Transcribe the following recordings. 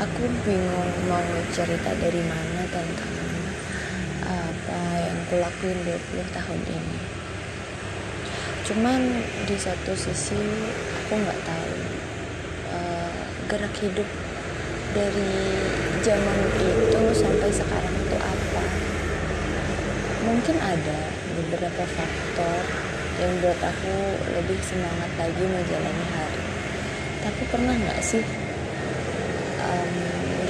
aku bingung mau cerita dari mana tentang apa yang kulakuin 20 tahun ini. Cuman di satu sisi aku nggak tahu uh, gerak hidup dari zaman itu sampai sekarang itu apa. Mungkin ada beberapa faktor yang buat aku lebih semangat lagi menjalani hari. Tapi pernah nggak sih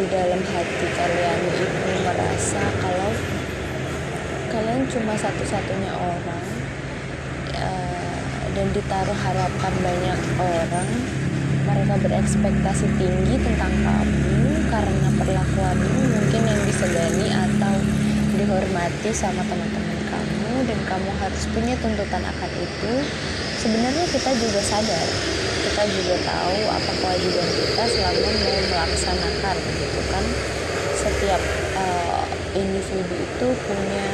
di dalam hati kalian itu merasa kalau kalian cuma satu-satunya orang uh, dan ditaruh harapan banyak orang mereka berekspektasi tinggi tentang kamu karena perlakuanmu mungkin yang disegani atau dihormati sama teman-teman kamu dan kamu harus punya tuntutan akan itu. Sebenarnya kita juga sadar kita juga tahu apa kewajiban kita selama mau melaksanakan gitu kan. Setiap uh, individu itu punya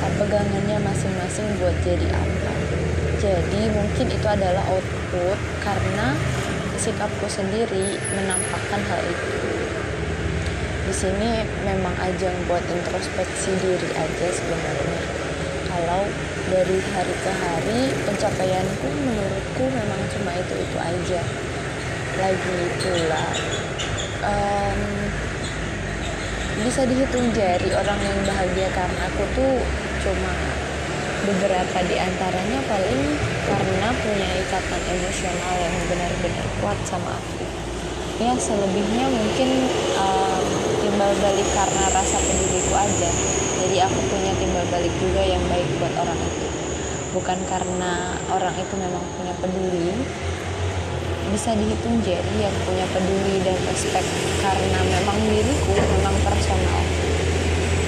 uh, pegangannya masing-masing buat jadi apa. Jadi mungkin itu adalah output karena sikapku sendiri menampakkan hal itu. Di sini memang ajang buat introspeksi diri aja sebenarnya. Kalau dari hari ke hari pencapaianku menurutku memang cuma itu itu aja. Lagi pula um, bisa dihitung jari orang yang bahagia karena aku tuh cuma beberapa di antaranya paling karena punya ikatan emosional yang benar-benar kuat sama aku. Ya selebihnya mungkin um, timbal balik karena rasa peduliku aja. Jadi aku punya timbal balik juga yang baik buat orang itu. Bukan karena orang itu memang punya peduli. Bisa dihitung jadi yang punya peduli dan respect karena memang diriku memang personal.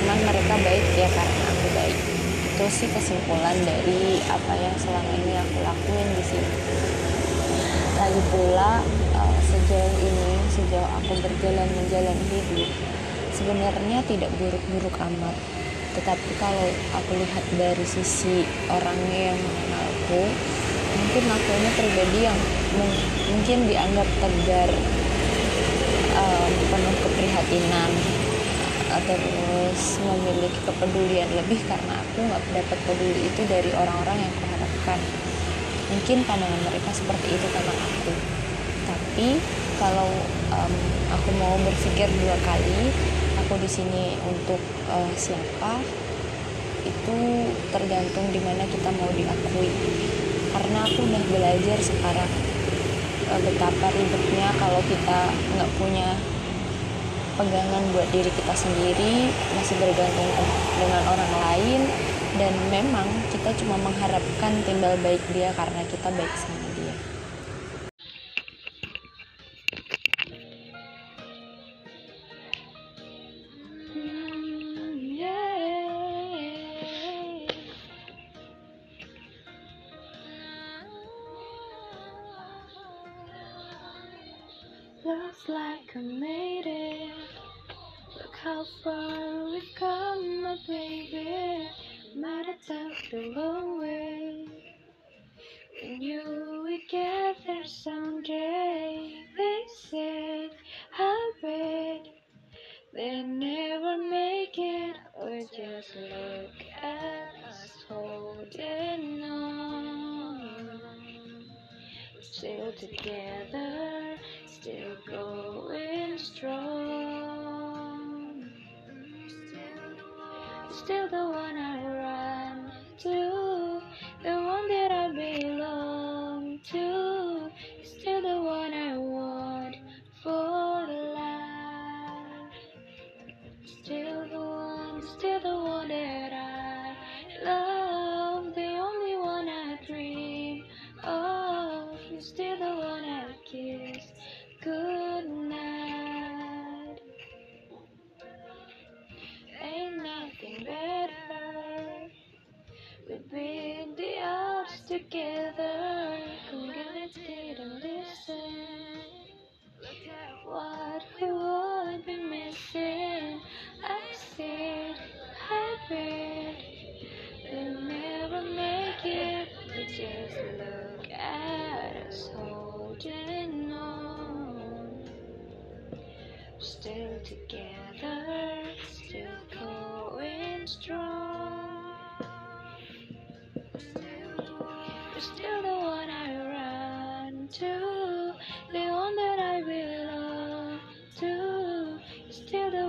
Cuman mereka baik ya karena aku baik. Itu sih kesimpulan dari apa yang selama ini aku lakuin di sini. Lagi pula uh, sejauh ini sejauh aku berjalan menjalani hidup sebenarnya tidak buruk-buruk amat. Tetapi kalau aku lihat dari sisi orangnya yang mengenalku mungkin aku ini pribadi yang mungkin dianggap tegar um, penuh keprihatinan terus memiliki kepedulian lebih karena aku nggak dapat peduli itu dari orang-orang yang kuharapkan mungkin pandangan mereka seperti itu tentang aku. Tapi kalau um, aku mau berpikir dua kali aku di sini untuk uh, siapa itu tergantung di mana kita mau diakui. Karena aku udah belajar sekarang uh, betapa ribetnya kalau kita nggak punya pegangan buat diri kita sendiri masih bergantung dengan orang lain dan memang kita cuma mengharapkan timbal baik dia karena kita baik sama Looks like I made it. Look how far we've come, my baby. Might have took the long way. We knew we'd get there someday. They said, I bet they never make it. Or just look at us holding on. Still together, still going strong. Still the one Still together, still going strong. You're still the one I run to, the one that I belong to. You're still the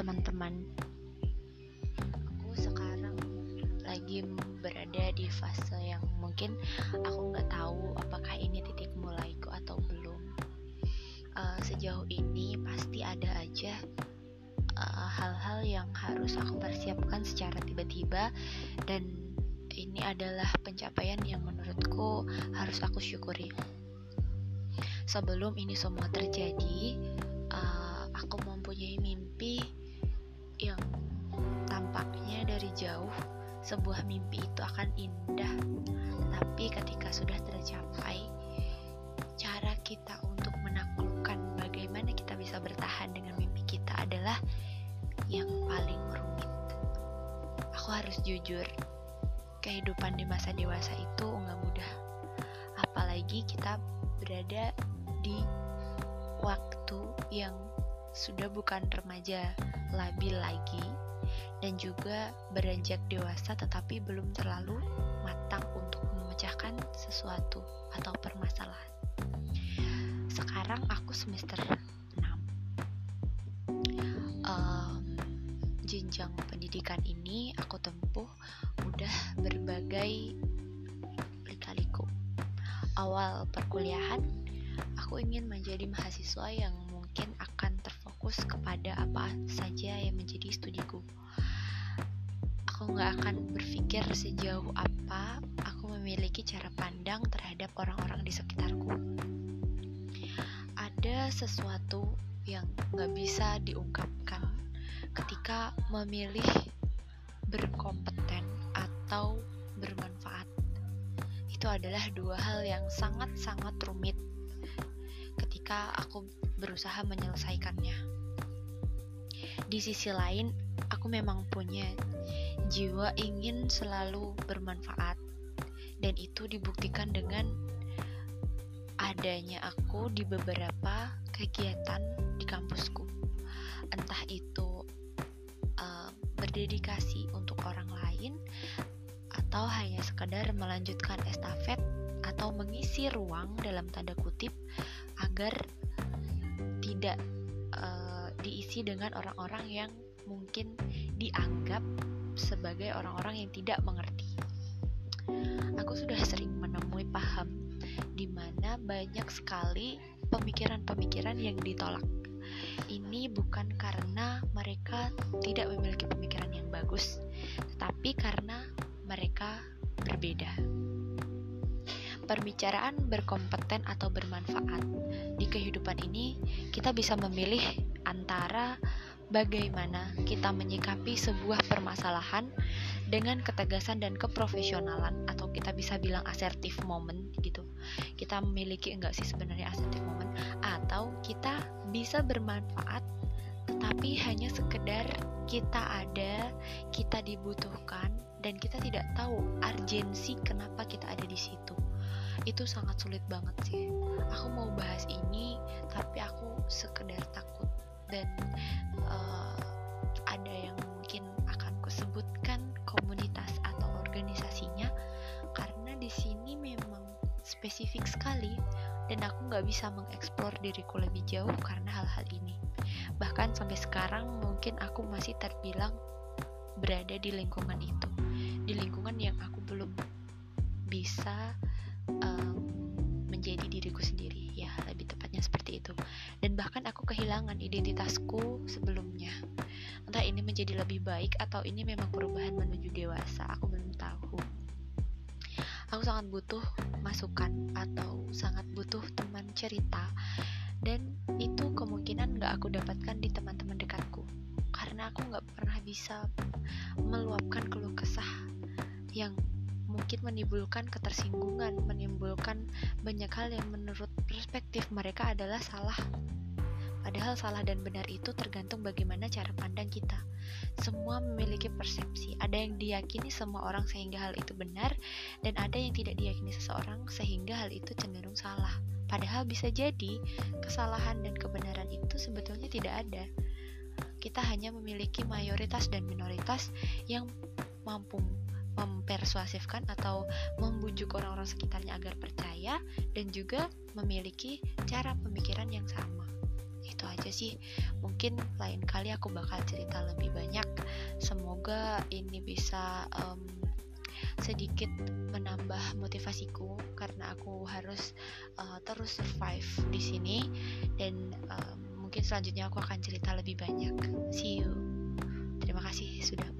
teman-teman. Aku sekarang lagi berada di fase yang mungkin aku nggak tahu apakah ini titik mulaiku atau belum. Eh, sejauh ini pasti ada aja eh, hal-hal yang harus aku persiapkan secara tiba-tiba dan ini adalah pencapaian yang menurutku harus aku syukuri. Sebelum ini semua terjadi, uh, aku mempunyai mimpi sebuah mimpi itu akan indah. Tapi ketika sudah tercapai cara kita untuk menaklukkan bagaimana kita bisa bertahan dengan mimpi kita adalah yang paling rumit. Aku harus jujur kehidupan di masa dewasa itu nggak mudah. Apalagi kita berada di waktu yang sudah bukan remaja labil lagi dan juga beranjak dewasa tetapi belum terlalu matang untuk memecahkan sesuatu atau permasalahan. Sekarang aku semester 6. Em, jenjang pendidikan ini aku tempuh udah berbagai lika-liku. Awal perkuliahan aku ingin menjadi mahasiswa yang mungkin akan terfokus kepada apa saja yang menjadi studiku. Aku nggak akan berpikir sejauh apa aku memiliki cara pandang terhadap orang-orang di sekitarku. Ada sesuatu yang nggak bisa diungkapkan ketika memilih berkompeten atau bermanfaat. Itu adalah dua hal yang sangat-sangat rumit ketika aku berusaha menyelesaikannya. Di sisi lain, aku memang punya jiwa ingin selalu bermanfaat, dan itu dibuktikan dengan adanya aku di beberapa kegiatan di kampusku. Entah itu uh, berdedikasi untuk orang lain, atau hanya sekedar melanjutkan estafet atau mengisi ruang dalam tanda kutip agar tidak uh, diisi dengan orang-orang yang mungkin dianggap sebagai orang-orang yang tidak mengerti. Aku sudah sering menemui paham di mana banyak sekali pemikiran-pemikiran yang ditolak. Ini bukan karena mereka tidak memiliki pemikiran yang bagus, tetapi karena mereka berbeda perbicaraan berkompeten atau bermanfaat. Di kehidupan ini, kita bisa memilih antara bagaimana kita menyikapi sebuah permasalahan dengan ketegasan dan keprofesionalan atau kita bisa bilang asertif moment gitu. Kita memiliki enggak sih sebenarnya asertif moment atau kita bisa bermanfaat tetapi hanya sekedar kita ada, kita dibutuhkan dan kita tidak tahu urgensi kenapa kita ada di situ itu sangat sulit banget sih. Aku mau bahas ini tapi aku sekedar takut. Dan uh, ada yang mungkin akan kusebutkan komunitas atau organisasinya. Karena di sini memang spesifik sekali dan aku nggak bisa mengeksplor diriku lebih jauh karena hal-hal ini. Bahkan sampai sekarang mungkin aku masih terbilang berada di lingkungan itu. Di lingkungan yang aku belum bisa menjadi diriku sendiri. Ya lebih tepatnya seperti itu. Dan bahkan aku kehilangan identitasku sebelumnya. Entah ini menjadi lebih baik atau ini memang perubahan menuju dewasa aku belum tahu. Aku sangat butuh masukan atau sangat butuh teman cerita. Dan itu kemungkinan gak aku dapatkan di teman-teman dekatku. Karena aku gak pernah bisa meluapkan keluh kesah yang mungkin menimbulkan ketersinggungan, menimbulkan banyak hal yang menurut perspektif mereka adalah salah. Padahal salah dan benar itu tergantung bagaimana cara pandang kita. Semua memiliki persepsi. Ada yang diyakini semua orang sehingga hal itu benar, dan ada yang tidak diyakini seseorang sehingga hal itu cenderung salah. Padahal bisa jadi kesalahan dan kebenaran itu sebetulnya tidak ada. Kita hanya memiliki mayoritas dan minoritas yang mampu mempersuasifkan atau membujuk orang-orang sekitarnya agar percaya dan juga memiliki cara pemikiran yang sama. Itu aja sih. Mungkin lain kali aku bakal cerita lebih banyak. Semoga ini bisa um, sedikit menambah motivasiku karena aku harus uh, terus survive di sini dan um, mungkin selanjutnya aku akan cerita lebih banyak. See you. Terima kasih sudah